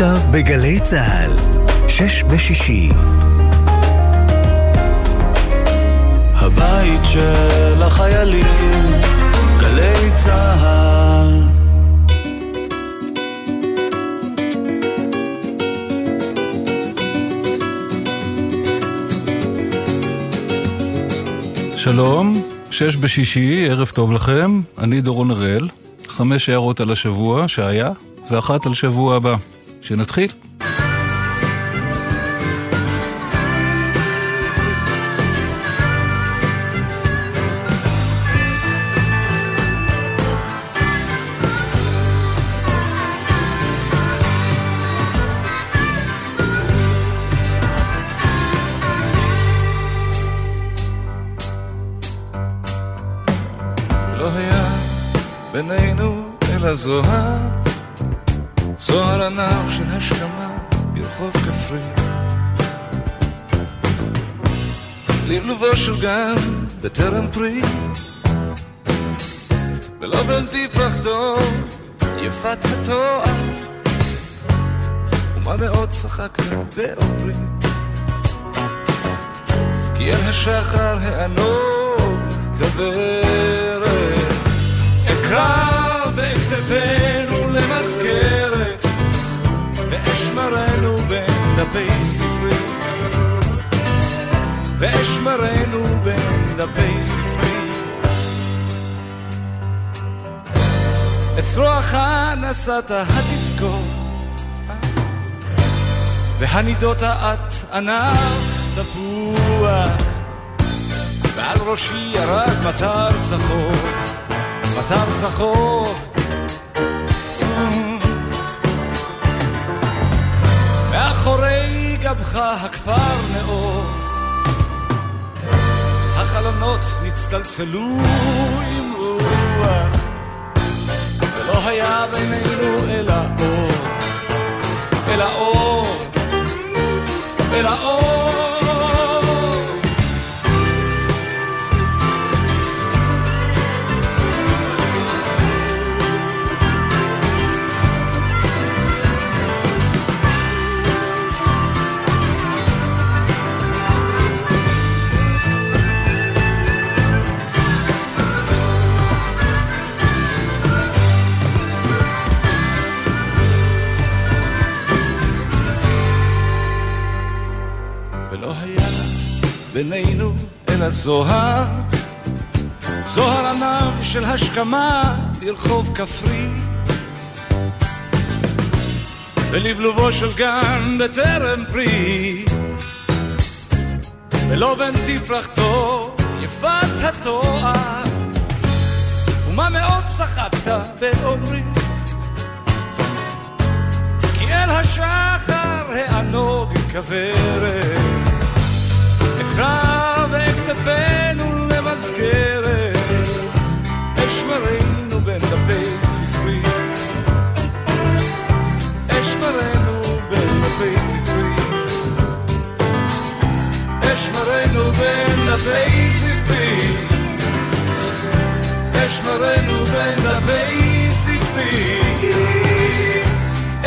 עכשיו בגלי צה"ל, שש בשישי. הבית של החיילים, גלי צה"ל. שלום, שש בשישי, ערב טוב לכם, אני דורון הראל, חמש הערות על השבוע שהיה, ואחת על שבוע הבא. שנתחיל. גן בטרם פרי, ולא בלתי פרחתו יפת התואר, ומה מאוד צחקת באומרי, כי אל השחר הענוג גברת. אקרא ואכתבנו למזכרת, ואשמרנו בין דפי ספרי. ואשמרנו בין דפי ספרי. את צרועך נשאת התזכור, והנידות את ענף תפוח. ועל ראשי ירד מטר צחור, מטר צחור. מאחורי גבך הכפר נאור, החלונות נצטלצלו עם רוח, ולא היה בינינו אלא אור, אלא אור, בינינו אלא זוהר, זוהר ענב של השכמה לרחוב כפרי. ולבלובו של גן בטרם פרי, ולובן תפרחתו יפת התואר, ומה מאוד צחקת באומרי, כי אל השחר הענוג כוורת. אקרא ואכתבנו למזכרת, אשמרנו בין דפי ספרי. אשמרנו בין דפי ספרי. אשמרנו בין דפי ספרי. אשמרנו בין דפי ספרי.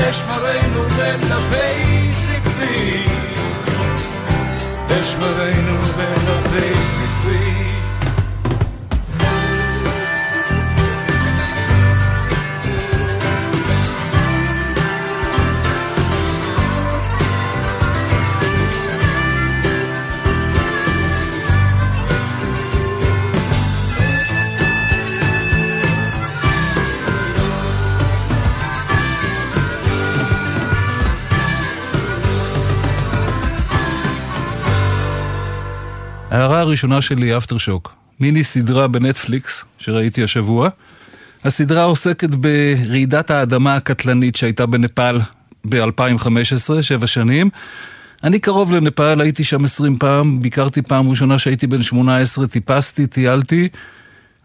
אשמרנו בין דפי ספרי. אשמרנו בין דפי ספרי. הראשונה שלי, אפטר שוק, מיני סדרה בנטפליקס שראיתי השבוע. הסדרה עוסקת ברעידת האדמה הקטלנית שהייתה בנפאל ב-2015, שבע שנים. אני קרוב לנפאל, הייתי שם 20 פעם, ביקרתי פעם ראשונה שהייתי בן 18, טיפסתי, טיילתי.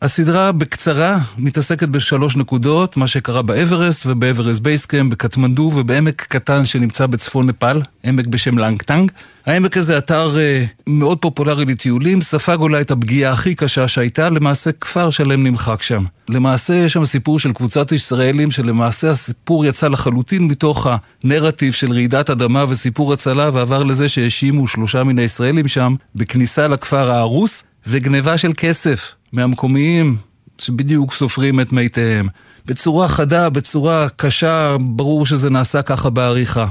הסדרה בקצרה מתעסקת בשלוש נקודות, מה שקרה באברסט ובאברסט בייסקאם, בקטמנדו ובעמק קטן שנמצא בצפון נפאל, עמק בשם לנגטנג. העמק הזה אתר אה, מאוד פופולרי לטיולים, ספג אולי את הפגיעה הכי קשה שהייתה, למעשה כפר שלם נמחק שם. למעשה יש שם סיפור של קבוצת ישראלים, שלמעשה הסיפור יצא לחלוטין מתוך הנרטיב של רעידת אדמה וסיפור הצלה, ועבר לזה שהאשימו שלושה מן הישראלים שם בכניסה לכפר ההרוס וגניבה של כסף. מהמקומיים שבדיוק סופרים את מתיהם. בצורה חדה, בצורה קשה, ברור שזה נעשה ככה בעריכה.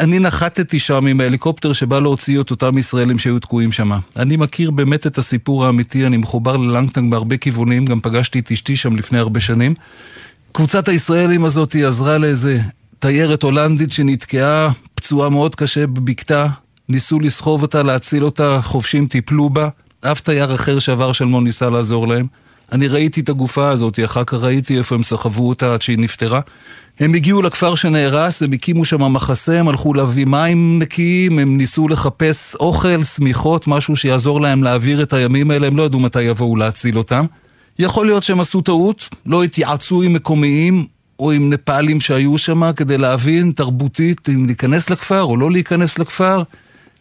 אני נחתתי שם עם ההליקופטר שבא להוציא את אותם ישראלים שהיו תקועים שם. אני מכיר באמת את הסיפור האמיתי, אני מחובר ללנגטנג בהרבה כיוונים, גם פגשתי את אשתי שם לפני הרבה שנים. קבוצת הישראלים הזאת עזרה לאיזה תיירת הולנדית שנתקעה פצועה מאוד קשה בבקתה, ניסו לסחוב אותה, להציל אותה, חובשים טיפלו בה. אף תייר אחר שעבר שלמון ניסה לעזור להם. אני ראיתי את הגופה הזאת, אחר כך ראיתי איפה הם סחבו אותה עד שהיא נפטרה. הם הגיעו לכפר שנהרס, הם הקימו שם מחסה, הם הלכו להביא מים נקיים, הם ניסו לחפש אוכל, שמיכות, משהו שיעזור להם להעביר את הימים האלה, הם לא ידעו מתי יבואו להציל אותם. יכול להיות שהם עשו טעות, לא התייעצו עם מקומיים או עם נפאלים שהיו שם כדי להבין תרבותית אם להיכנס לכפר או לא להיכנס לכפר,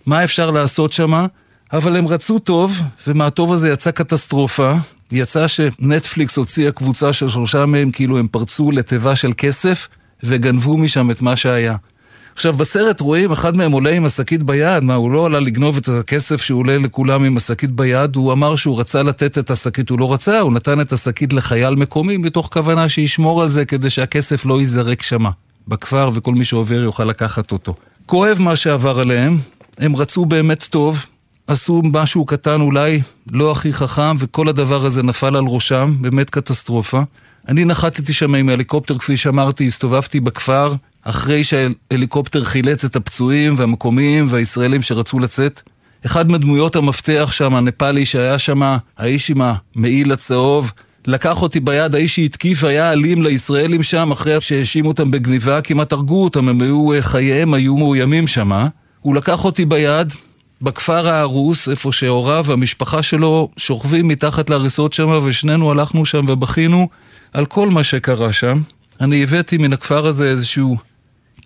מה אפשר לעשות שם. אבל הם רצו טוב, ומהטוב הזה יצא קטסטרופה. יצא שנטפליקס הוציאה קבוצה של שלושה מהם, כאילו הם פרצו לתיבה של כסף, וגנבו משם את מה שהיה. עכשיו, בסרט רואים, אחד מהם עולה עם השקית ביד, מה, הוא לא עלה לגנוב את הכסף שהוא עולה לכולם עם השקית ביד, הוא אמר שהוא רצה לתת את השקית, הוא לא רצה, הוא נתן את השקית לחייל מקומי, מתוך כוונה שישמור על זה כדי שהכסף לא ייזרק שמה, בכפר, וכל מי שעובר יוכל לקחת אותו. כואב מה שעבר עליהם, הם רצו באמת טוב, עשו משהו קטן אולי לא הכי חכם, וכל הדבר הזה נפל על ראשם, באמת קטסטרופה. אני נחתתי שם עם ההליקופטר, כפי שאמרתי, הסתובבתי בכפר, אחרי שההליקופטר חילץ את הפצועים והמקומיים והישראלים שרצו לצאת. אחד מדמויות המפתח שם, הנפאלי שהיה שם, האיש עם המעיל הצהוב, לקח אותי ביד, האיש שהתקיף היה אלים לישראלים שם, אחרי שהאשימו אותם בגניבה, כמעט הרגו אותם, הם היו, חייהם היו מאוימים שם. הוא לקח אותי ביד, בכפר ההרוס, איפה שהוריו והמשפחה שלו שוכבים מתחת להריסות שם, ושנינו הלכנו שם ובכינו על כל מה שקרה שם. אני הבאתי מן הכפר הזה איזשהו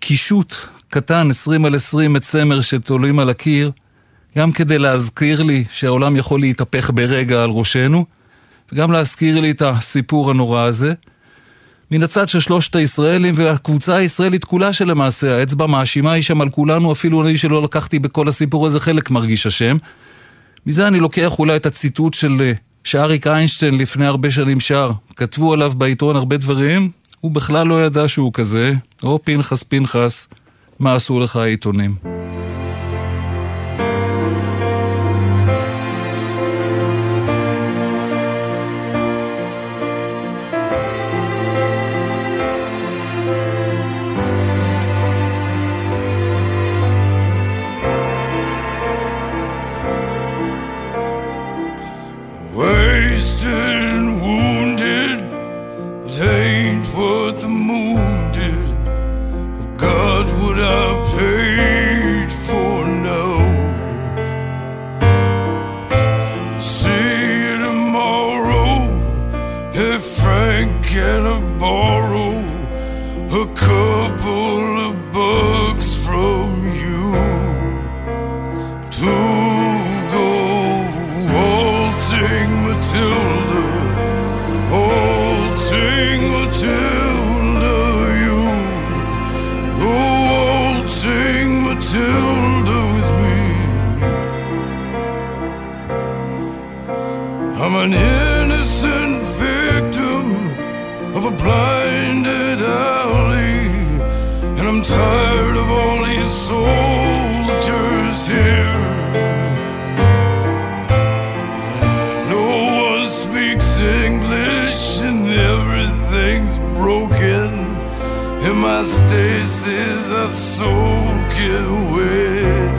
קישוט קטן, 20 על 20 צמר שתולים על הקיר, גם כדי להזכיר לי שהעולם יכול להתהפך ברגע על ראשנו, וגם להזכיר לי את הסיפור הנורא הזה. מן הצד של שלושת הישראלים והקבוצה הישראלית כולה שלמעשה האצבע מאשימה היא שם על כולנו, אפילו אני שלא לקחתי בכל הסיפור הזה חלק מרגיש אשם. מזה אני לוקח אולי את הציטוט של אה, שאריק איינשטיין לפני הרבה שנים שר. כתבו עליו בעיתון הרבה דברים, הוא בכלל לא ידע שהוא כזה. או פנחס פנחס, מה עשו לך העיתונים? I'm an innocent victim of a blinded alley, and I'm tired of all these soldiers here. No one speaks English, and everything's broken, and my stasis is soaking wet.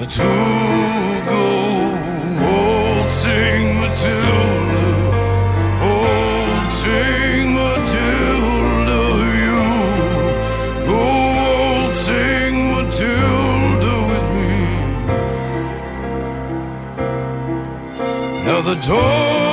I took told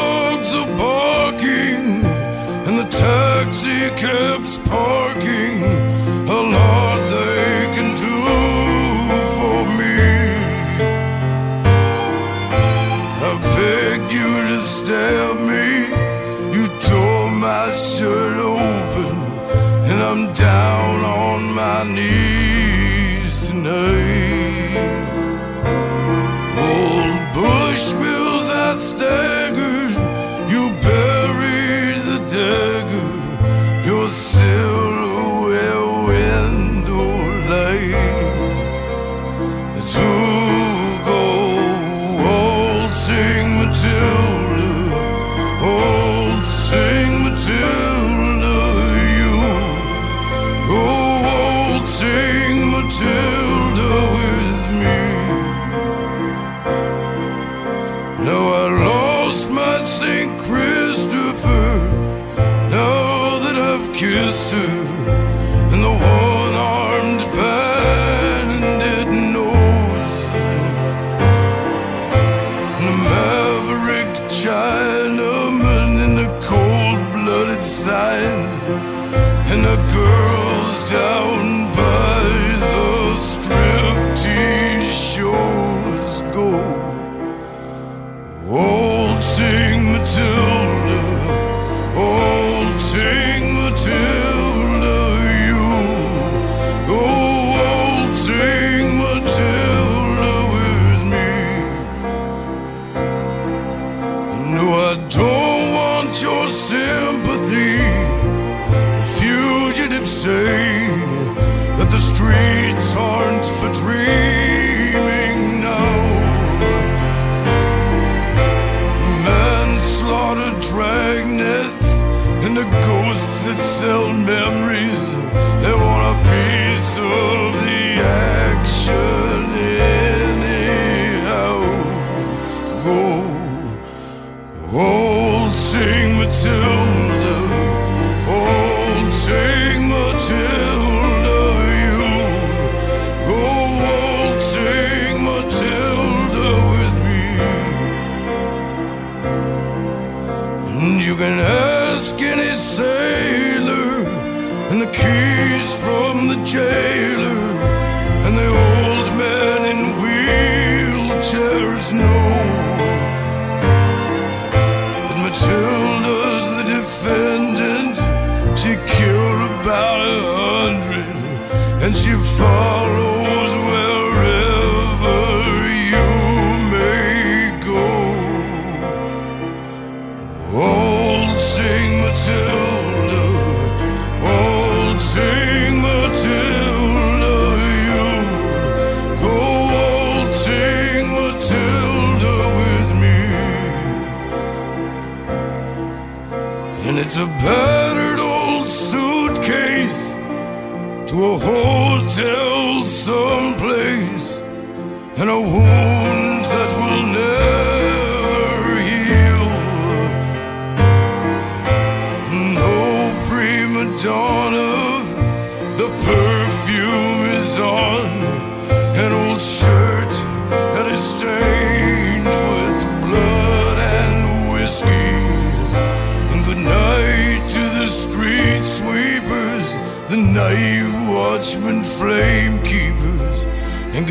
Oh.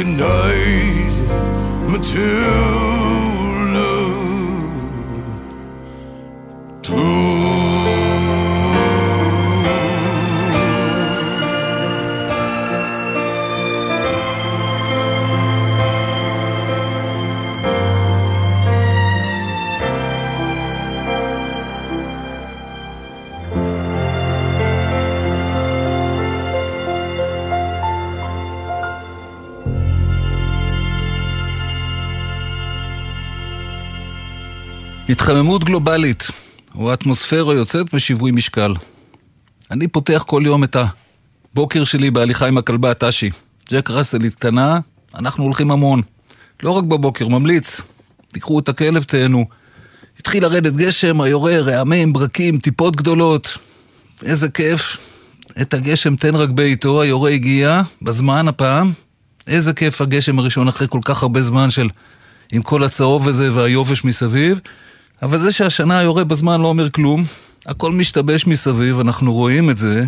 good night, התחממות גלובלית, או אטמוספירה יוצאת בשיווי משקל. אני פותח כל יום את הבוקר שלי בהליכה עם הכלבה הטאשי. ג'ק ראסל היא קטנה, אנחנו הולכים המון. לא רק בבוקר, ממליץ. תיקחו את הכלב, תהנו. התחיל לרדת גשם, היורה, רעמים, ברקים, טיפות גדולות. איזה כיף. את הגשם תן רק בעיתו, היורה הגיע, בזמן הפעם. איזה כיף הגשם הראשון אחרי כל כך הרבה זמן של עם כל הצהוב הזה והיובש מסביב. אבל זה שהשנה יורה בזמן לא אומר כלום, הכל משתבש מסביב, אנחנו רואים את זה.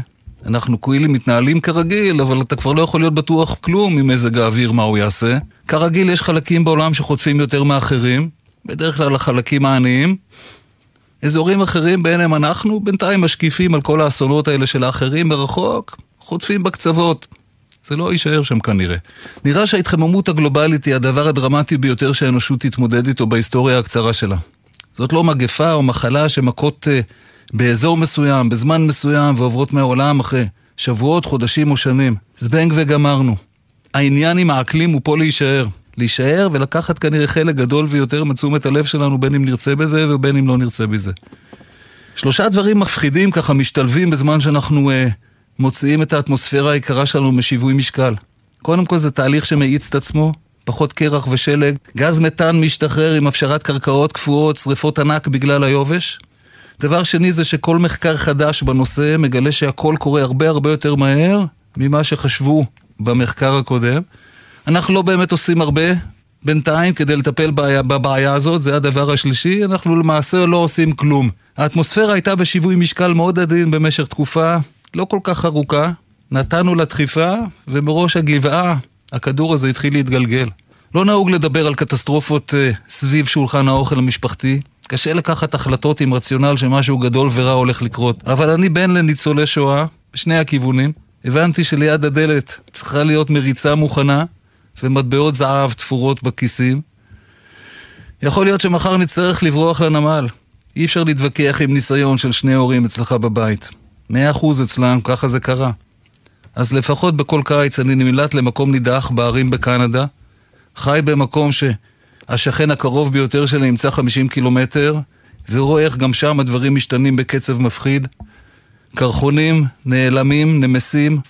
אנחנו כאילו מתנהלים כרגיל, אבל אתה כבר לא יכול להיות בטוח כלום ממזג האוויר, מה הוא יעשה. כרגיל יש חלקים בעולם שחוטפים יותר מאחרים, בדרך כלל החלקים העניים. אזורים אחרים ביניהם אנחנו בינתיים משקיפים על כל האסונות האלה של האחרים מרחוק, חוטפים בקצוות. זה לא יישאר שם כנראה. נראה שההתחממות הגלובלית היא הדבר הדרמטי ביותר שהאנושות תתמודד איתו בהיסטוריה הקצרה שלה. זאת לא מגפה או מחלה שמכות uh, באזור מסוים, בזמן מסוים, ועוברות מהעולם אחרי שבועות, חודשים או שנים. זבנג וגמרנו. העניין עם האקלים הוא פה להישאר. להישאר ולקחת כנראה חלק גדול ויותר מתשומת הלב שלנו, בין אם נרצה בזה ובין אם לא נרצה בזה. שלושה דברים מפחידים ככה משתלבים בזמן שאנחנו uh, מוציאים את האטמוספירה היקרה שלנו משיווי משקל. קודם כל זה תהליך שמאיץ את עצמו, פחות קרח ושלג, גז מתאן משתחרר עם הפשרת קרקעות קפואות, שריפות ענק בגלל היובש. דבר שני זה שכל מחקר חדש בנושא מגלה שהכל קורה הרבה הרבה יותר מהר ממה שחשבו במחקר הקודם. אנחנו לא באמת עושים הרבה בינתיים כדי לטפל בעיה, בבעיה הזאת, זה הדבר השלישי, אנחנו למעשה לא עושים כלום. האטמוספירה הייתה בשיווי משקל מאוד עדין במשך תקופה לא כל כך ארוכה, נתנו לה דחיפה, ומראש הגבעה הכדור הזה התחיל להתגלגל. לא נהוג לדבר על קטסטרופות uh, סביב שולחן האוכל המשפחתי. קשה לקחת החלטות עם רציונל שמשהו גדול ורע הולך לקרות. אבל אני בן לניצולי שואה, בשני הכיוונים. הבנתי שליד הדלת צריכה להיות מריצה מוכנה, ומטבעות זהב תפורות בכיסים. יכול להיות שמחר נצטרך לברוח לנמל. אי אפשר להתווכח עם ניסיון של שני הורים אצלך בבית. מאה אחוז אצלם, ככה זה קרה. אז לפחות בכל קיץ אני נמלט למקום נידח בערים בקנדה, חי במקום שהשכן הקרוב ביותר שלי נמצא 50 קילומטר, ורואה איך גם שם הדברים משתנים בקצב מפחיד. קרחונים נעלמים, נמסים,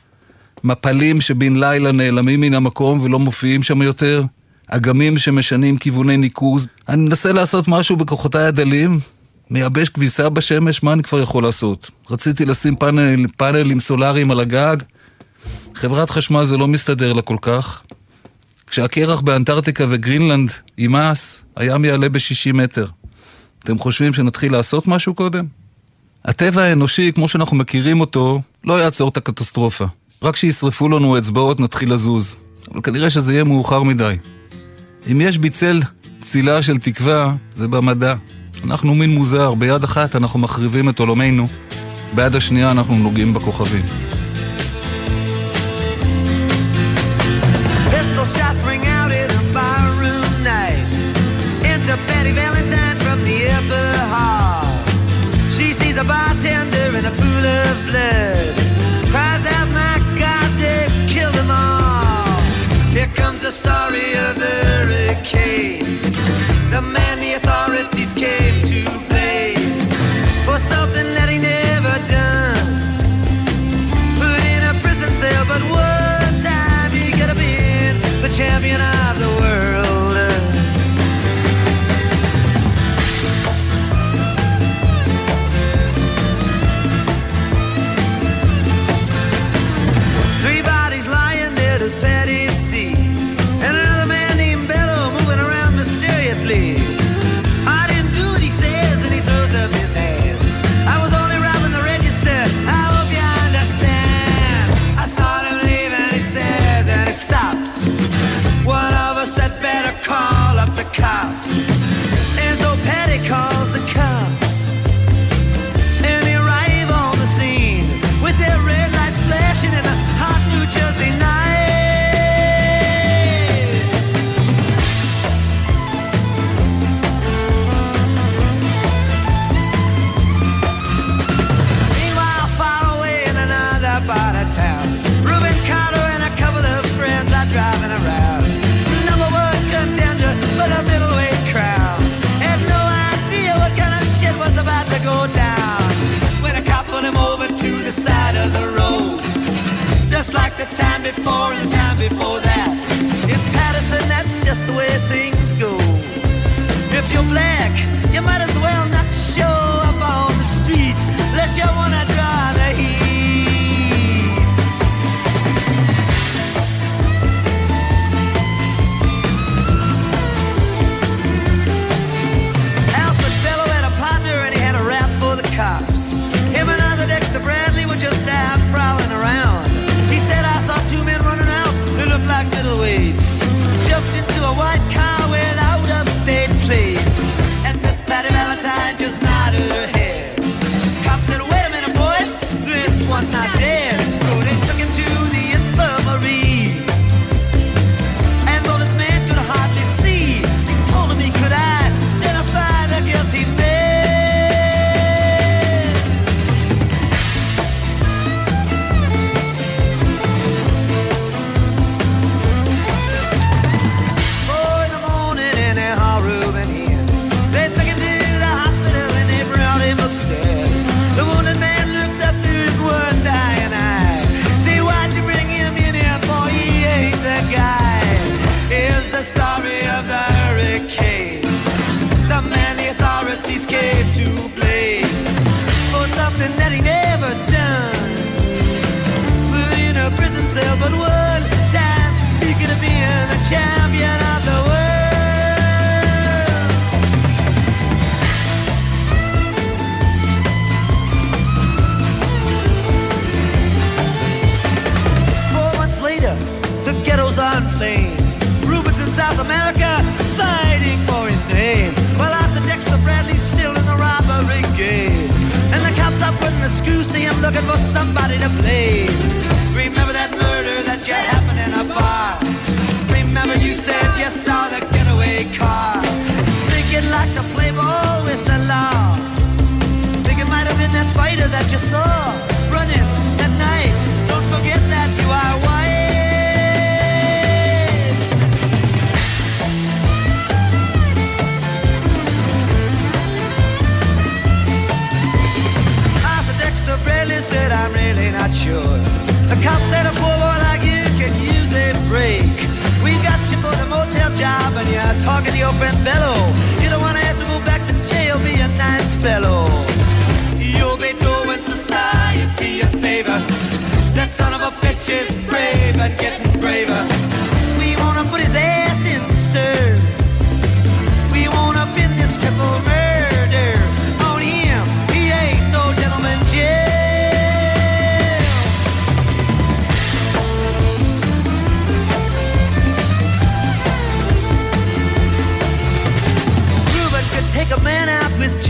מפלים שבן לילה נעלמים מן המקום ולא מופיעים שם יותר, אגמים שמשנים כיווני ניקוז. אני מנסה לעשות משהו בכוחותיי הדלים, מייבש כביסה בשמש, מה אני כבר יכול לעשות? רציתי לשים פאנל, פאנלים סולאריים על הגג, חברת חשמל זה לא מסתדר לה כל כך. כשהקרח באנטארקטיקה וגרינלנד יימאס, הים יעלה ב-60 מטר. אתם חושבים שנתחיל לעשות משהו קודם? הטבע האנושי, כמו שאנחנו מכירים אותו, לא יעצור את הקטסטרופה. רק כשישרפו לנו אצבעות נתחיל לזוז. אבל כנראה שזה יהיה מאוחר מדי. אם יש בי צל צילה של תקווה, זה במדע. אנחנו מין מוזר, ביד אחת אנחנו מחריבים את עולמנו, ביד השנייה אנחנו נוגעים בכוכבים. Valentine from the upper hall. She sees a body.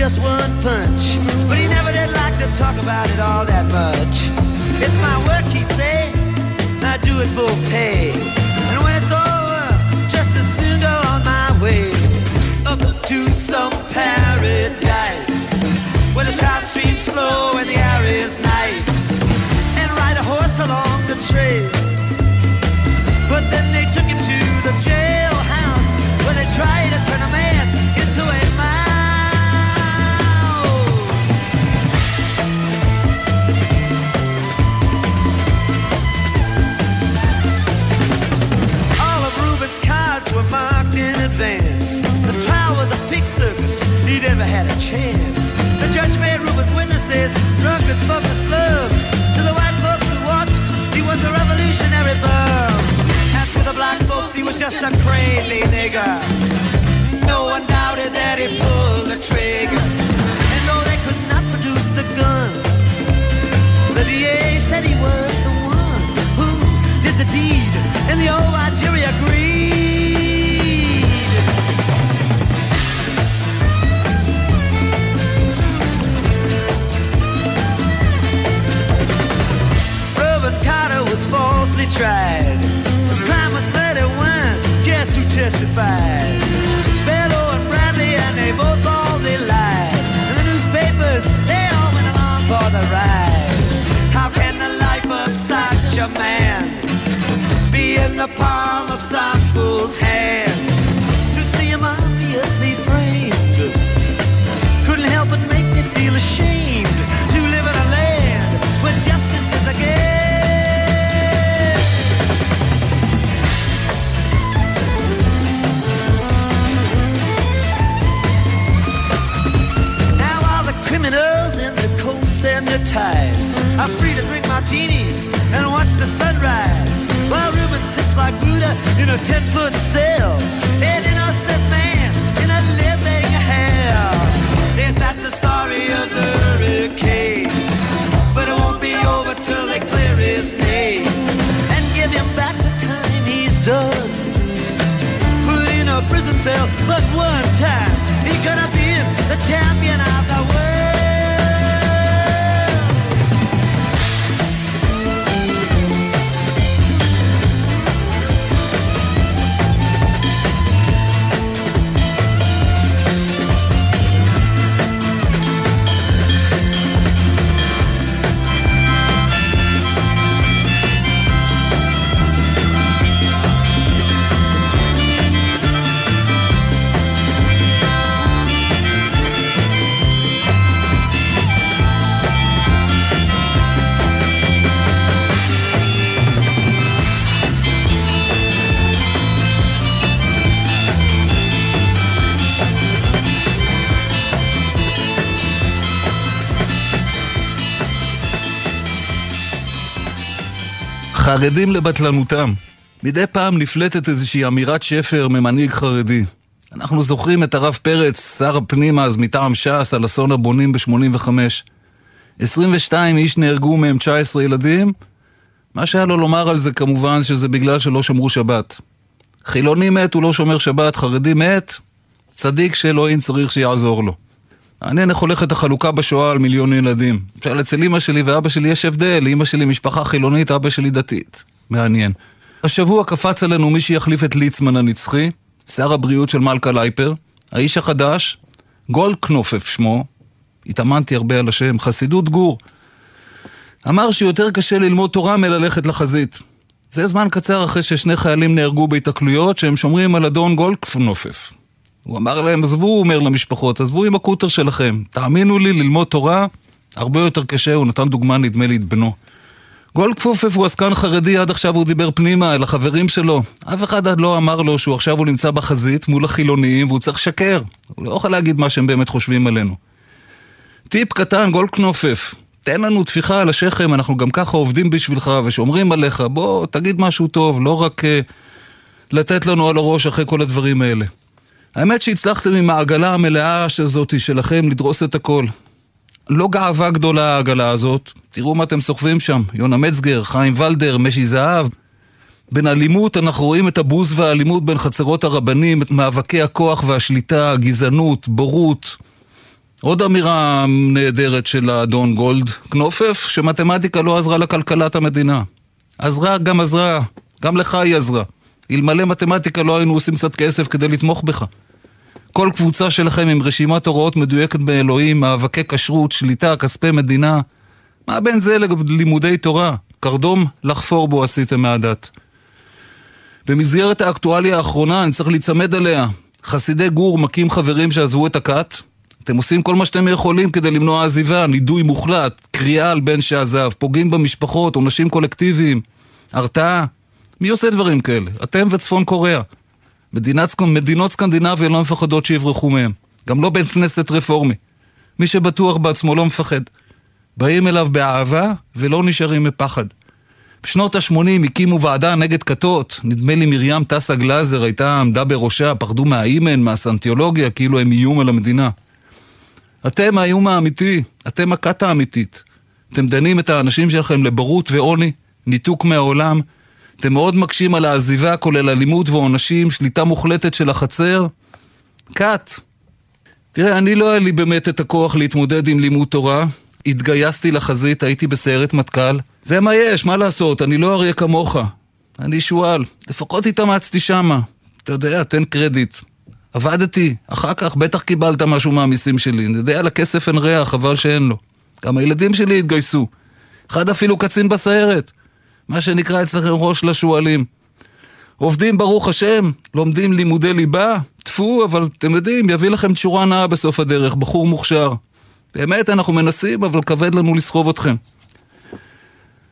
Just one punch, but he never did like to talk about it all that much. It's my work, he'd say. I do it for pay. And when it's over, just as soon go on my way up to some paradise where the trout streams flow and the air is nice, and ride a horse along the trail. But then they took him to the jailhouse where they tried to turn a man advance. The trial was a pig circus, he never had a chance. The judge made Reuben's witnesses drunkards, fuckers, slums. To the white folks who watched, he was a revolutionary bum. And to the black folks, he was just a crazy nigger. No one doubted that he pulled the trigger. And though they could not produce the gun, the DA said he was the one who did the deed, and the old jury agreed. Tried. The crime was murder one. Guess who testified? Bellow and Bradley, and they both all they lied. The newspapers, they all went along for the ride. How can the life of such a man be in the palm of some fool's hand? To see him obviously framed couldn't help but make me feel ashamed ties are free to drink martinis and watch the sunrise. While Reuben sits like Buddha in a ten-foot cell, an innocent man in a living hell. Yes, that's the story of the hurricane. But it won't be over till they clear his name and give him back the time he's done put in a prison cell, but one חרדים לבטלנותם. מדי פעם נפלטת איזושהי אמירת שפר ממנהיג חרדי. אנחנו זוכרים את הרב פרץ, שר הפנים אז מטעם ש"ס, על אסון הבונים ב-85. 22 איש נהרגו מהם 19 ילדים. מה שהיה לו לומר על זה כמובן שזה בגלל שלא שמרו שבת. חילוני מת הוא לא שומר שבת, חרדי מת, צדיק שאלוהים צריך שיעזור לו. מעניין איך הולכת החלוקה בשואה על מיליון ילדים. למשל, אצל אמא שלי ואבא שלי יש הבדל, אמא שלי משפחה חילונית, אבא שלי דתית. מעניין. השבוע קפץ עלינו מי שיחליף את ליצמן הנצחי, שר הבריאות של מלכה לייפר, האיש החדש, גולד קנופף שמו, התאמנתי הרבה על השם, חסידות גור. אמר שיותר קשה ללמוד תורה מללכת לחזית. זה זמן קצר אחרי ששני חיילים נהרגו בהיתקלויות שהם שומרים על אדון גולדקנופף. הוא אמר להם, עזבו, הוא אומר למשפחות, עזבו עם הקוטר שלכם. תאמינו לי, ללמוד תורה הרבה יותר קשה, הוא נתן דוגמה, נדמה לי, את בנו. גולדקפופף הוא עסקן חרדי, עד עכשיו הוא דיבר פנימה אל החברים שלו. אף אחד עד לא אמר לו שהוא עכשיו הוא נמצא בחזית מול החילונים והוא צריך לשקר. הוא לא יכול להגיד מה שהם באמת חושבים עלינו. טיפ קטן, גולדקנופף, תן לנו טפיחה על השכם, אנחנו גם ככה עובדים בשבילך ושומרים עליך, בוא, תגיד משהו טוב, לא רק uh, לתת לנו על הראש אחרי כל הדברים האלה. האמת שהצלחתם עם העגלה המלאה הזאת שלכם לדרוס את הכל. לא גאווה גדולה העגלה הזאת, תראו מה אתם סוחבים שם, יונה מצגר, חיים ולדר, משי זהב. בין אלימות אנחנו רואים את הבוז והאלימות בין חצרות הרבנים, את מאבקי הכוח והשליטה, הגזענות, בורות. עוד אמירה נהדרת של האדון גולד קנופף, שמתמטיקה לא עזרה לכלכלת המדינה. עזרה גם עזרה, גם לך היא עזרה. אלמלא מתמטיקה לא היינו עושים קצת כסף כדי לתמוך בך. כל קבוצה שלכם עם רשימת הוראות מדויקת באלוהים, מאבקי כשרות, שליטה, כספי מדינה. מה בין זה ללימודי תורה? קרדום לחפור בו עשיתם מהדת. במסגרת האקטואליה האחרונה, אני צריך להיצמד עליה. חסידי גור מכים חברים שעזבו את הכת. אתם עושים כל מה שאתם יכולים כדי למנוע עזיבה, נידוי מוחלט, קריאה על בן שעזב, פוגעים במשפחות, עונשים קולקטיביים, הרתעה. מי עושה דברים כאלה? אתם וצפון קוריאה. מדינת, מדינות סקנדינביה לא מפחדות שיברחו מהם. גם לא בית כנסת רפורמי. מי שבטוח בעצמו לא מפחד. באים אליו באהבה ולא נשארים מפחד. בשנות ה-80 הקימו ועדה נגד כתות, נדמה לי מרים טסה גלאזר הייתה עמדה בראשה, פחדו מהאימן, מהסנטיולוגיה, כאילו הם איום על המדינה. אתם האיום האמיתי, אתם הכת האמיתית. אתם דנים את האנשים שלכם לבורות ועוני, ניתוק מהעולם, אתם מאוד מקשים על העזיבה, כולל אלימות ועונשים, שליטה מוחלטת של החצר. כת. תראה, אני לא היה לי באמת את הכוח להתמודד עם לימוד תורה. התגייסתי לחזית, הייתי בסיירת מטכ"ל. זה מה יש, מה לעשות, אני לא אריה כמוך. אני שועל. לפחות התאמצתי שמה. אתה יודע, תן קרדיט. עבדתי, אחר כך בטח קיבלת משהו מהמיסים שלי. אני יודע, לכסף אין ריח, חבל שאין לו. גם הילדים שלי התגייסו. אחד אפילו קצין בסיירת. מה שנקרא אצלכם ראש לשועלים. עובדים ברוך השם, לומדים לימודי ליבה, טפו, אבל אתם יודעים, יביא לכם תשורה נאה בסוף הדרך, בחור מוכשר. באמת, אנחנו מנסים, אבל כבד לנו לסחוב אתכם.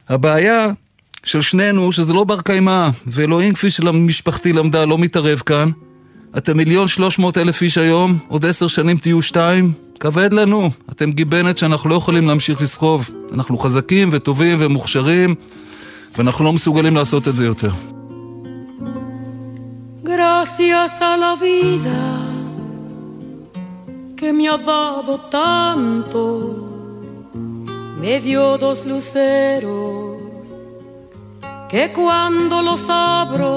הבעיה של שנינו, שזה לא בר קיימא, ואלוהים כפי שמשפחתי למדה לא מתערב כאן. אתם מיליון שלוש מאות אלף איש היום, עוד עשר שנים תהיו שתיים, כבד לנו. אתם גיבנת שאנחנו לא יכולים להמשיך לסחוב. אנחנו חזקים וטובים ומוכשרים, ואנחנו לא מסוגלים לעשות את זה יותר. Gracias a la vida que me ha dado tanto, me dio dos luceros que cuando los abro,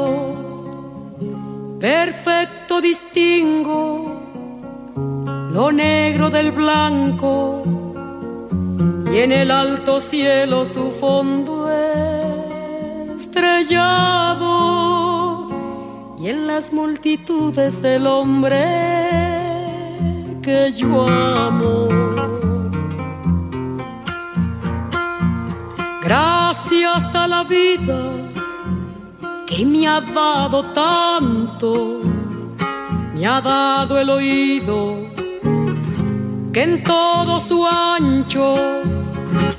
perfecto distingo lo negro del blanco y en el alto cielo su fondo estrellado y en las multitudes del hombre que yo amo. Gracias a la vida que me ha dado tanto, me ha dado el oído que en todo su ancho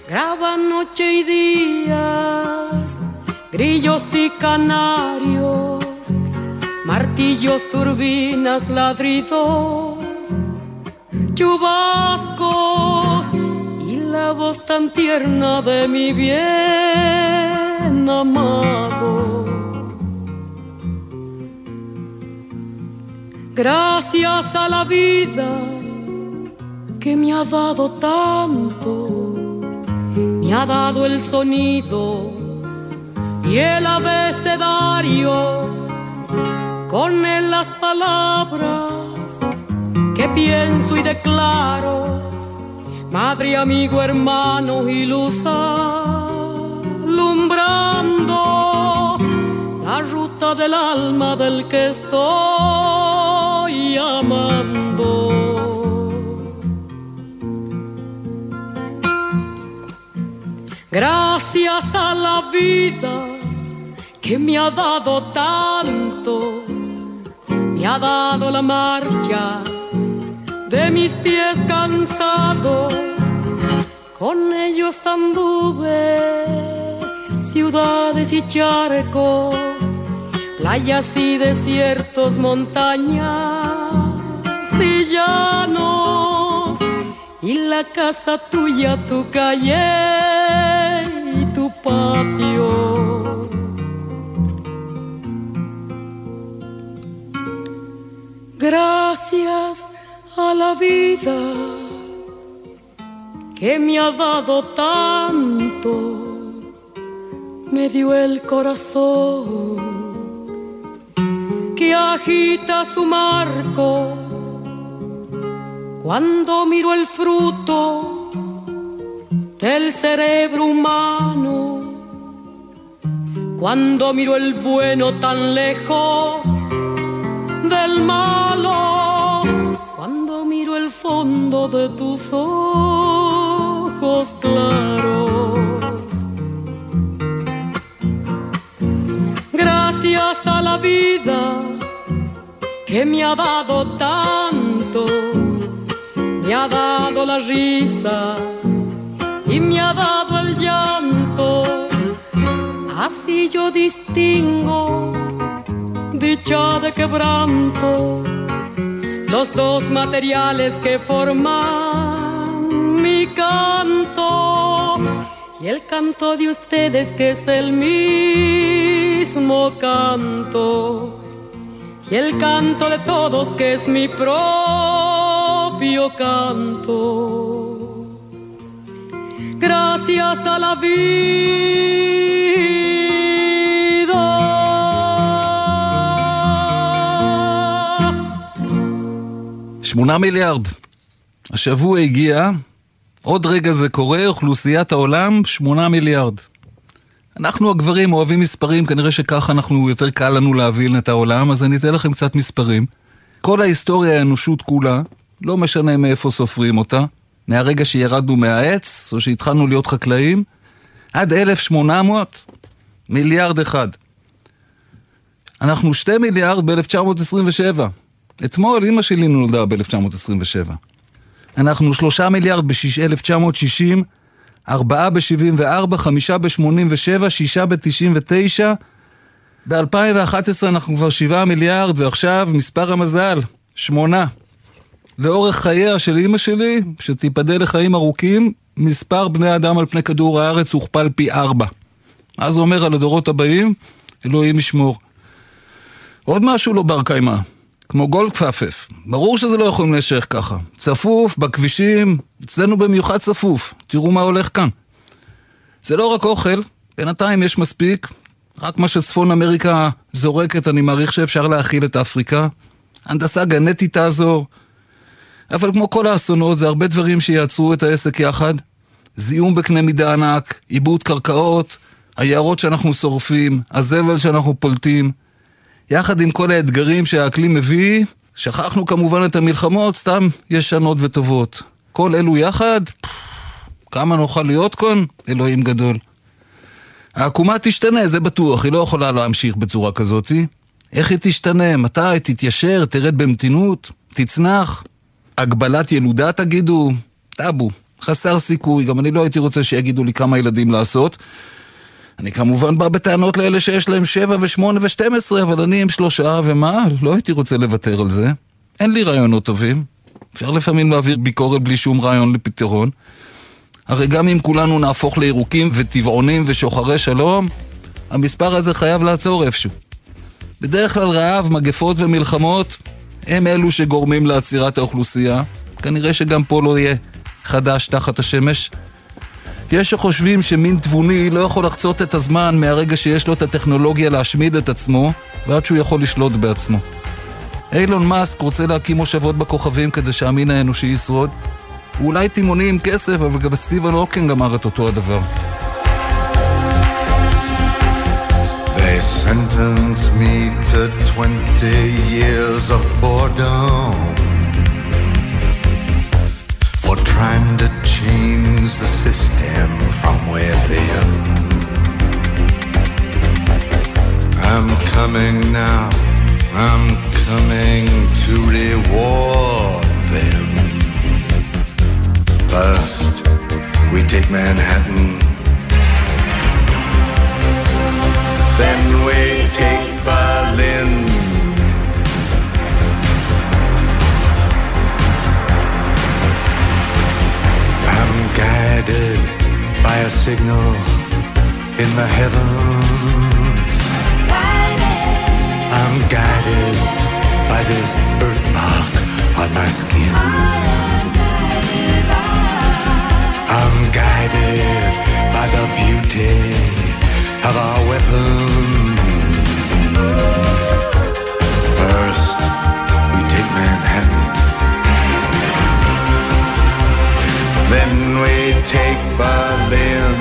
graba noche y días, grillos y canarios, martillos, turbinas, ladridos, chubascos y la voz tan tierna de mi bien amado. Gracias a la vida que me ha dado tanto, me ha dado el sonido y el abecedario, con él las palabras que pienso y declaro, madre, amigo, hermano y alumbrando la ruta del alma del que estoy amando. Gracias a la vida que me ha dado tanto, me ha dado la marcha de mis pies cansados, con ellos anduve ciudades y charcos, playas y desiertos, montañas y llanos, y la casa tuya, tu calle tu patio. Que me ha dado tanto, me dio el corazón que agita su marco cuando miro el fruto del cerebro humano. Cuando miro el bueno tan lejos del malo, fondo de tus ojos claros. Gracias a la vida que me ha dado tanto, me ha dado la risa y me ha dado el llanto. Así yo distingo dicha de quebranto, los dos materiales que forman mi canto y el canto de ustedes que es el mismo canto y el canto de todos que es mi propio canto gracias a la vida. שמונה מיליארד. השבוע הגיע, עוד רגע זה קורה, אוכלוסיית העולם, שמונה מיליארד. אנחנו הגברים אוהבים מספרים, כנראה שככה אנחנו, יותר קל לנו להבין את העולם, אז אני אתן לכם קצת מספרים. כל ההיסטוריה האנושות כולה, לא משנה מאיפה סופרים אותה, מהרגע שירדנו מהעץ, או שהתחלנו להיות חקלאים, עד 1800, מיליארד אחד. אנחנו שתי מיליארד ב-1927. אתמול אימא שלי נולדה ב-1927. אנחנו שלושה מיליארד ב-1960, ארבעה ב-74, חמישה ב-87, שישה ב-99. ב-2011 אנחנו כבר שבעה מיליארד, ועכשיו מספר המזל, שמונה. לאורך חייה של אימא שלי, שתיפדה לחיים ארוכים, מספר בני אדם על פני כדור הארץ הוכפל פי ארבע. מה זה אומר על הדורות הבאים? אלוהים ישמור. עוד משהו לא בר קיימא, כמו גולדקפאפף. ברור שזה לא יכולים להישאר ככה. צפוף, בכבישים, אצלנו במיוחד צפוף. תראו מה הולך כאן. זה לא רק אוכל, בינתיים יש מספיק. רק מה שצפון אמריקה זורקת, אני מעריך שאפשר להכיל את אפריקה. הנדסה גנטית תעזור. אבל כמו כל האסונות, זה הרבה דברים שיעצרו את העסק יחד. זיהום בקנה מידה ענק, עיבוד קרקעות, היערות שאנחנו שורפים, הזבל שאנחנו פולטים. יחד עם כל האתגרים שהאקלים מביא, שכחנו כמובן את המלחמות, סתם ישנות וטובות. כל אלו יחד, כמה נוכל להיות כאן? אלוהים גדול. העקומה תשתנה, זה בטוח, היא לא יכולה להמשיך בצורה כזאתי. איך היא תשתנה? מתי? תתיישר? תרד במתינות? תצנח? הגבלת ילודה תגידו? טאבו, חסר סיכוי, גם אני לא הייתי רוצה שיגידו לי כמה ילדים לעשות. אני כמובן בא בטענות לאלה שיש להם שבע ושמונה ושתים עשרה, אבל אני עם שלושה, ומה? לא הייתי רוצה לוותר על זה. אין לי רעיונות טובים. אפשר לפעמים להעביר ביקורת בלי שום רעיון לפתרון. הרי גם אם כולנו נהפוך לירוקים וטבעונים ושוחרי שלום, המספר הזה חייב לעצור איפשהו. בדרך כלל רעב, מגפות ומלחמות הם אלו שגורמים לעצירת האוכלוסייה. כנראה שגם פה לא יהיה חדש תחת השמש. יש שחושבים שמין תבוני לא יכול לחצות את הזמן מהרגע שיש לו את הטכנולוגיה להשמיד את עצמו, ועד שהוא יכול לשלוט בעצמו. אילון מאסק רוצה להקים מושבות בכוכבים כדי שהמין האנושי ישרוד. הוא אולי תימוני עם כסף, אבל גם סטיבן הוקינג אמר את אותו הדבר. They sentence me to 20 years of boredom for trying to change the system from within. I'm coming now, I'm coming to reward them. First, we take Manhattan. Then we take Berlin. Guided by a signal in the heavens. I'm guided by this birthmark on my skin. I'm guided by the beauty of our weapons. First, take Berlin.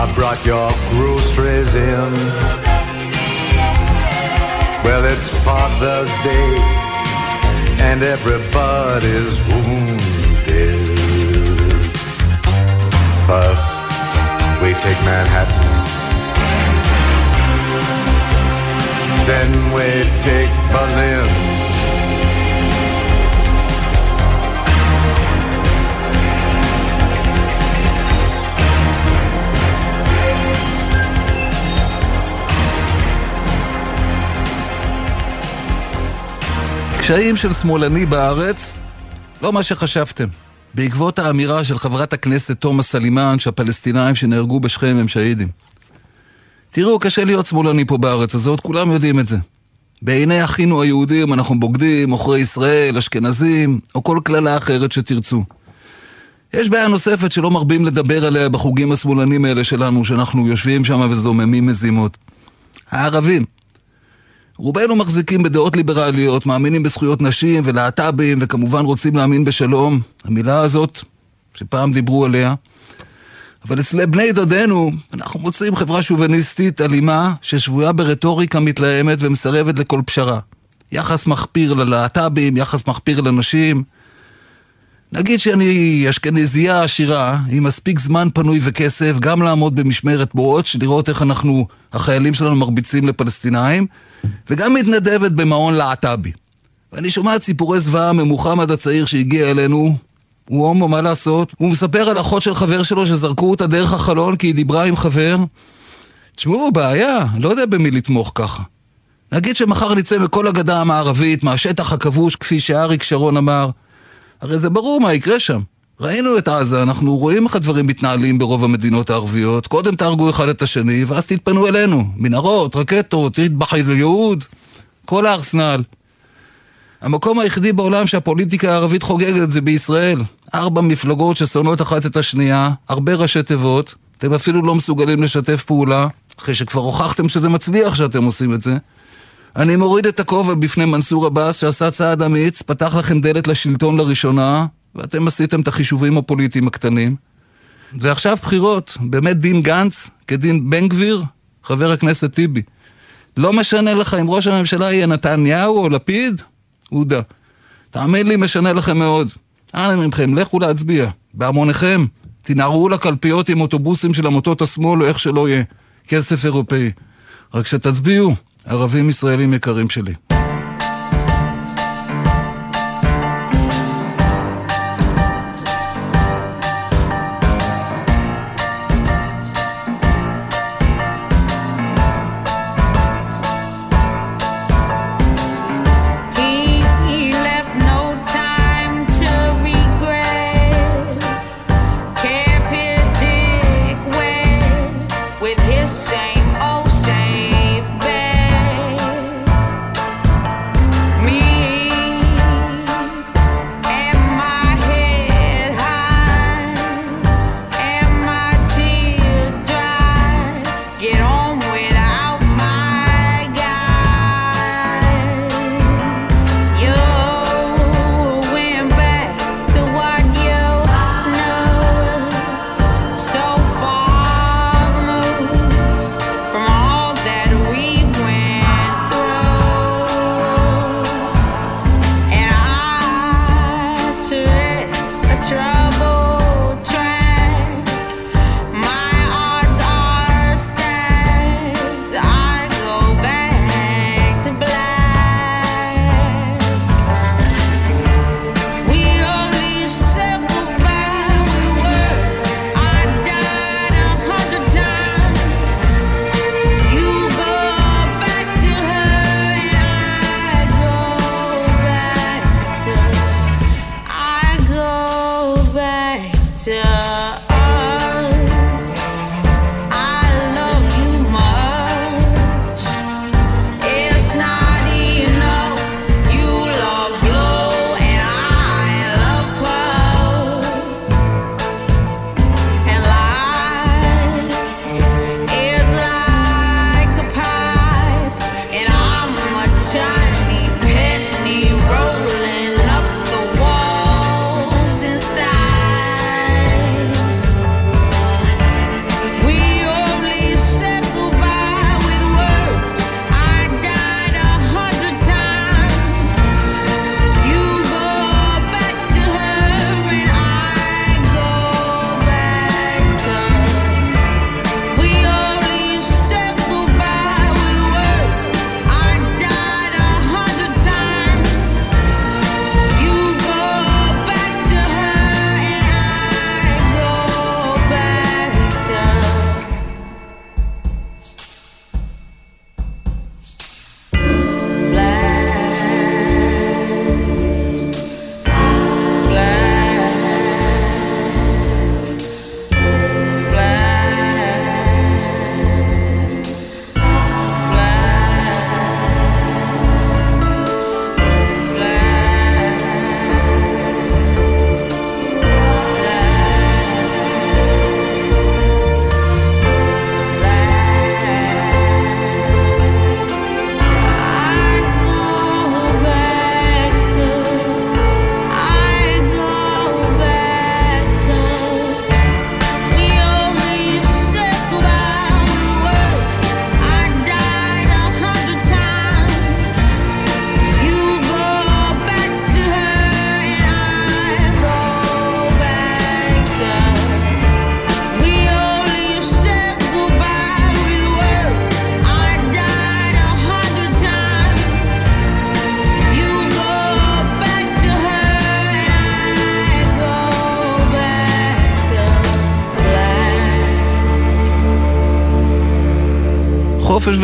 I brought your groceries in. Well, it's Father's Day and everybody's wounded. First, we take Manhattan. Then we take Berlin. קשיים של שמאלני בארץ, לא מה שחשבתם. בעקבות האמירה של חברת הכנסת תומא סלימאן שהפלסטינאים שנהרגו בשכם הם שהידים. תראו, קשה להיות שמאלני פה בארץ הזאת, כולם יודעים את זה. בעיני אחינו היהודים אנחנו בוגדים, עוכרי ישראל, אשכנזים, או כל קללה אחרת שתרצו. יש בעיה נוספת שלא מרבים לדבר עליה בחוגים השמאלנים האלה שלנו, שאנחנו יושבים שם וזוממים מזימות. הערבים. רובנו מחזיקים בדעות ליברליות, מאמינים בזכויות נשים ולהט"בים, וכמובן רוצים להאמין בשלום. המילה הזאת, שפעם דיברו עליה. אבל אצל בני דודינו, אנחנו מוצאים חברה שוביניסטית אלימה, ששבויה ברטוריקה מתלהמת ומסרבת לכל פשרה. יחס מחפיר ללהט"בים, יחס מחפיר לנשים. נגיד שאני אשכנזייה עשירה, עם מספיק זמן פנוי וכסף, גם לעמוד במשמרת בוטש, לראות איך אנחנו, החיילים שלנו מרביצים לפלסטינאים, וגם מתנדבת במעון להט"בי. ואני שומע סיפורי זוועה ממוחמד הצעיר שהגיע אלינו, הוא הומו, מה לעשות? הוא מספר על אחות של חבר שלו שזרקו אותה דרך החלון כי היא דיברה עם חבר. תשמעו, בעיה, לא יודע במי לתמוך ככה. נגיד שמחר נצא מכל הגדה המערבית, מהשטח הכבוש, כפי שאריק שרון אמר. הרי זה ברור מה יקרה שם. ראינו את עזה, אנחנו רואים איך הדברים מתנהלים ברוב המדינות הערביות. קודם תהרגו אחד את השני, ואז תתפנו אלינו. מנהרות, רקטות, טבח אל-יהוד, כל הארסנל. המקום היחידי בעולם שהפוליטיקה הערבית חוגגת זה בישראל. ארבע מפלגות ששונאות אחת את השנייה, הרבה ראשי תיבות, אתם אפילו לא מסוגלים לשתף פעולה, אחרי שכבר הוכחתם שזה מצליח שאתם עושים את זה. אני מוריד את הכובע בפני מנסור עבאס שעשה צעד אמיץ, פתח לכם דלת לשלטון לראשונה, ואתם עשיתם את החישובים הפוליטיים הקטנים. ועכשיו בחירות, באמת דין גנץ כדין בן גביר, חבר הכנסת טיבי. לא משנה לך אם ראש הממשלה יהיה נתניהו או לפיד, עודה. תאמין לי, משנה לכם מאוד. אנא מכם, לכו להצביע, בהמוניכם. תנערו לקלפיות עם אוטובוסים של עמותות השמאל או איך שלא יהיה. כסף אירופאי. רק שתצביעו, ערבים ישראלים יקרים שלי.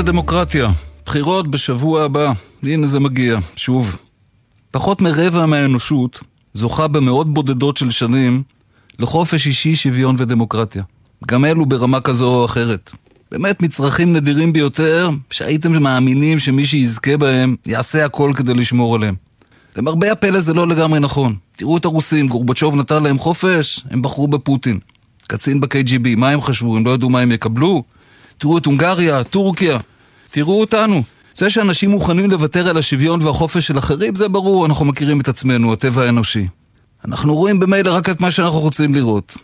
חופש ודמוקרטיה, בחירות בשבוע הבא, הנה זה מגיע, שוב. פחות מרבע מהאנושות זוכה במאות בודדות של שנים לחופש אישי, שוויון ודמוקרטיה. גם אלו ברמה כזו או אחרת. באמת מצרכים נדירים ביותר, שהייתם מאמינים שמי שיזכה בהם יעשה הכל כדי לשמור עליהם. למרבה הפלא זה לא לגמרי נכון. תראו את הרוסים, גורבצ'וב נתן להם חופש, הם בחרו בפוטין. קצין ב-KGB, מה הם חשבו? הם לא ידעו מה הם יקבלו? תראו את הונגריה, טורקיה. תראו אותנו. זה שאנשים מוכנים לוותר על השוויון והחופש של אחרים, זה ברור, אנחנו מכירים את עצמנו, הטבע האנושי. אנחנו רואים במילא רק את מה שאנחנו רוצים לראות.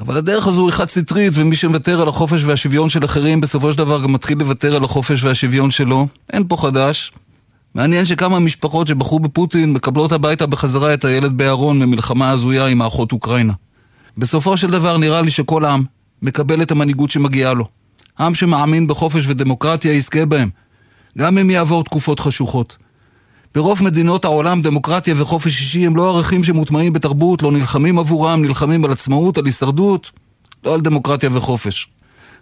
אבל הדרך הזו היא חד סטרית, ומי שמוותר על החופש והשוויון של אחרים, בסופו של דבר גם מתחיל לוותר על החופש והשוויון שלו. אין פה חדש. מעניין שכמה משפחות שבחרו בפוטין מקבלות הביתה בחזרה את הילד בארון ממלחמה הזויה עם האחות אוקראינה. בסופו של דבר נראה לי שכל עם מקבל את המנהיגות שמגיעה לו. עם שמאמין בחופש ודמוקרטיה יזכה בהם, גם אם יעבור תקופות חשוכות. ברוב מדינות העולם דמוקרטיה וחופש אישי הם לא ערכים שמוטמעים בתרבות, לא נלחמים עבורם, נלחמים על עצמאות, על הישרדות, לא על דמוקרטיה וחופש.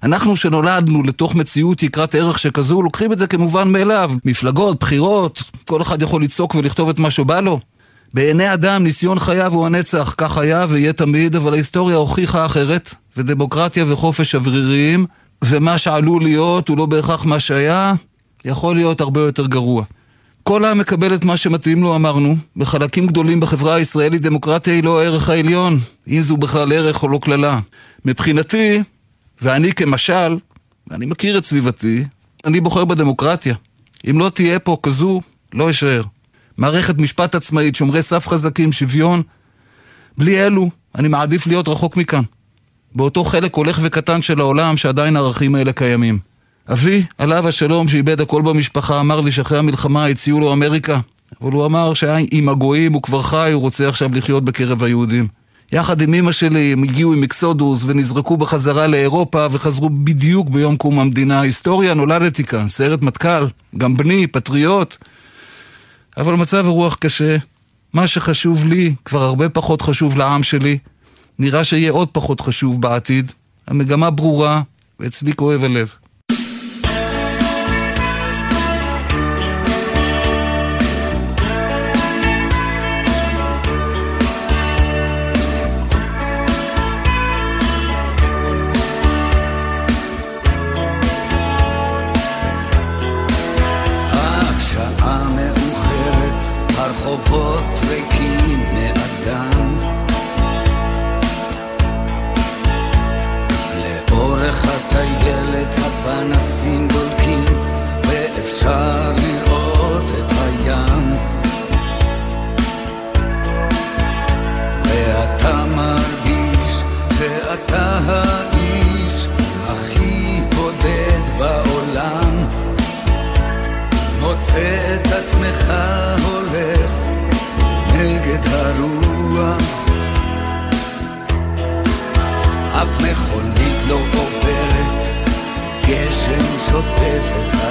אנחנו שנולדנו לתוך מציאות יקרת ערך שכזו, לוקחים את זה כמובן מאליו. מפלגות, בחירות, כל אחד יכול לצעוק ולכתוב את מה שבא לו. בעיני אדם ניסיון חייו הוא הנצח, כך היה ויהיה תמיד, אבל ההיסטוריה הוכיחה אחרת, ודמוקרטיה וחופש שבריריים, ומה שעלול להיות הוא לא בהכרח מה שהיה, יכול להיות הרבה יותר גרוע. כל העם מקבל את מה שמתאים לו, אמרנו. בחלקים גדולים בחברה הישראלית דמוקרטיה היא לא הערך העליון, אם זו בכלל ערך או לא קללה. מבחינתי, ואני כמשל, ואני מכיר את סביבתי, אני בוחר בדמוקרטיה. אם לא תהיה פה כזו, לא אשאר. מערכת משפט עצמאית, שומרי סף חזקים, שוויון. בלי אלו, אני מעדיף להיות רחוק מכאן. באותו חלק הולך וקטן של העולם שעדיין הערכים האלה קיימים. אבי, עליו השלום, שאיבד הכל במשפחה, אמר לי שאחרי המלחמה הציעו לו אמריקה. אבל הוא אמר שעם הגויים הוא כבר חי, הוא רוצה עכשיו לחיות בקרב היהודים. יחד עם אמא שלי הם הגיעו עם אקסודוס ונזרקו בחזרה לאירופה וחזרו בדיוק ביום קום המדינה. היסטוריה, נולדתי כאן, סיירת מטכ"ל, גם בני, פטריוט. אבל מצב הרוח קשה. מה שחשוב לי כבר הרבה פחות חשוב לעם שלי. נראה שיהיה עוד פחות חשוב בעתיד. המגמה ברורה, ואצלי כואב הלב. גשם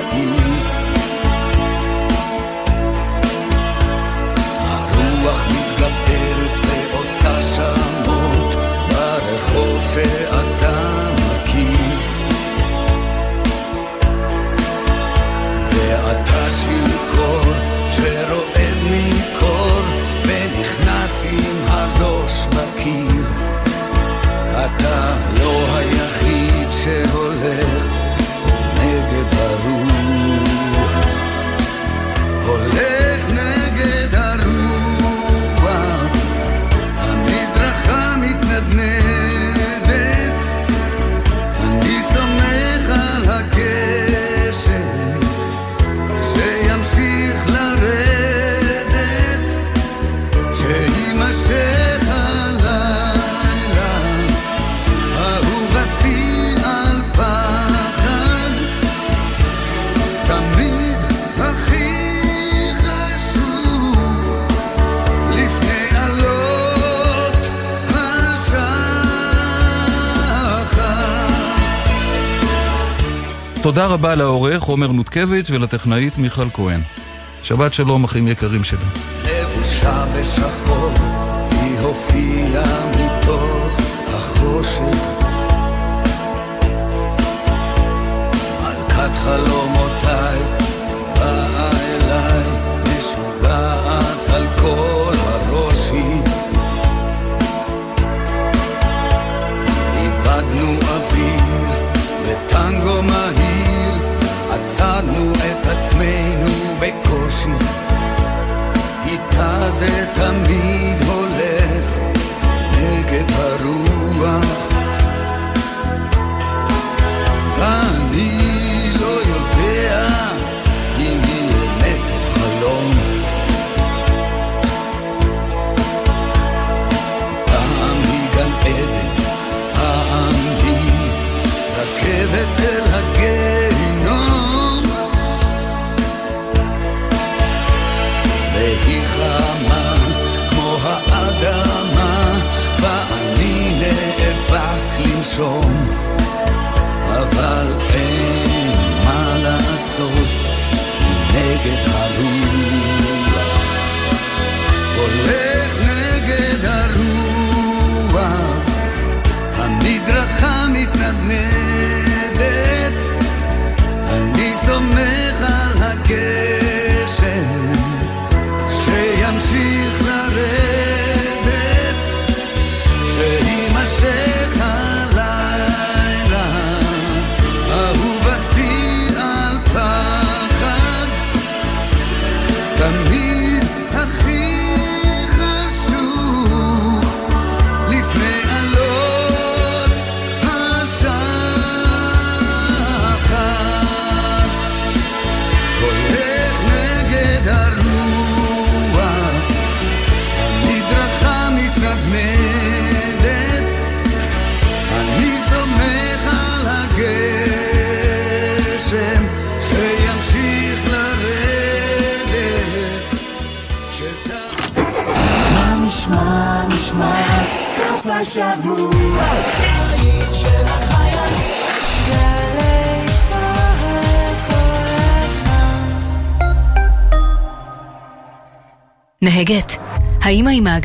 תודה רבה לעורך עומר נותקביץ' ולטכנאית מיכל כהן. שבת שלום, אחים יקרים שלי. לבושה בשחור, היא הופיעה מתוך החושך. מלכת חלומותיי, זה תמיד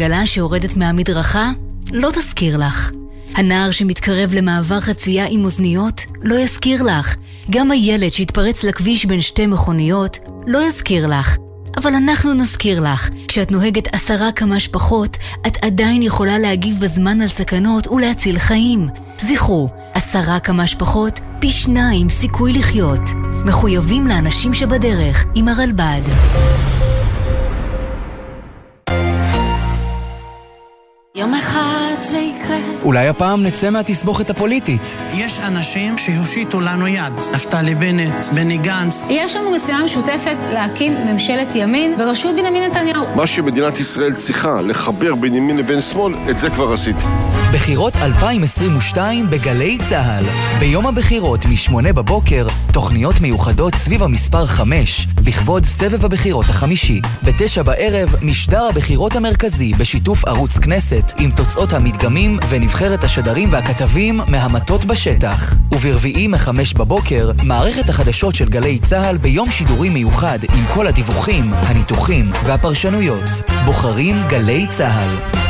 העגלה שיורדת מהמדרכה לא תזכיר לך. הנער שמתקרב למעבר חצייה עם אוזניות לא יזכיר לך. גם הילד שהתפרץ לכביש בין שתי מכוניות לא יזכיר לך. אבל אנחנו נזכיר לך, כשאת נוהגת עשרה קמ"ש פחות, את עדיין יכולה להגיב בזמן על סכנות ולהציל חיים. זכרו, עשרה קמ"ש פחות, פי שניים סיכוי לחיות. מחויבים לאנשים שבדרך, עם הרלב"ד. אולי הפעם נצא מהתסבוכת הפוליטית. יש אנשים שהושיטו לנו יד. נפתלי בנט, בני גנץ. יש לנו משימה משותפת להקים ממשלת ימין בראשות בנימין נתניהו. מה שמדינת ישראל צריכה לחבר בין ימין לבין שמאל, את זה כבר עשיתי. בחירות 2022 בגלי צה"ל. ביום הבחירות מ-8 בבוקר, תוכניות מיוחדות סביב המספר 5, לכבוד סבב הבחירות החמישי. ב-9 בערב, משדר הבחירות המרכזי בשיתוף ערוץ כנסת, עם תוצאות המדגמים ונבחרת השדרים והכתבים מהמטות בשטח. וברביעי מ-5 בבוקר, מערכת החדשות של גלי צה"ל ביום שידורי מיוחד עם כל הדיווחים, הניתוחים והפרשנויות. בוחרים גלי צה"ל.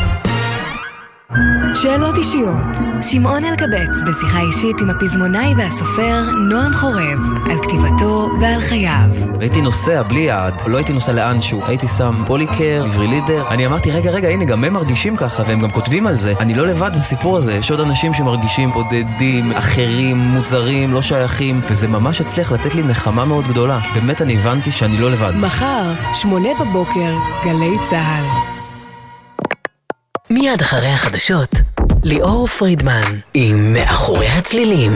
שאלות אישיות. שמעון אלקבץ בשיחה אישית עם הפזמונאי והסופר נועם חורב על כתיבתו ועל חייו. הייתי נוסע בלי יעד, לא הייתי נוסע לאנשהו, הייתי שם פוליקר, עברי לידר. אני אמרתי, רגע, רגע, הנה, גם הם מרגישים ככה, והם גם כותבים על זה. אני לא לבד בסיפור הזה, יש עוד אנשים שמרגישים בודדים, אחרים, מוזרים, לא שייכים, וזה ממש הצליח לתת לי נחמה מאוד גדולה. באמת אני הבנתי שאני לא לבד. מחר, שמונה בבוקר, גלי צה"ל. מיד אחרי החדשות, ליאור פרידמן עם מאחורי הצלילים.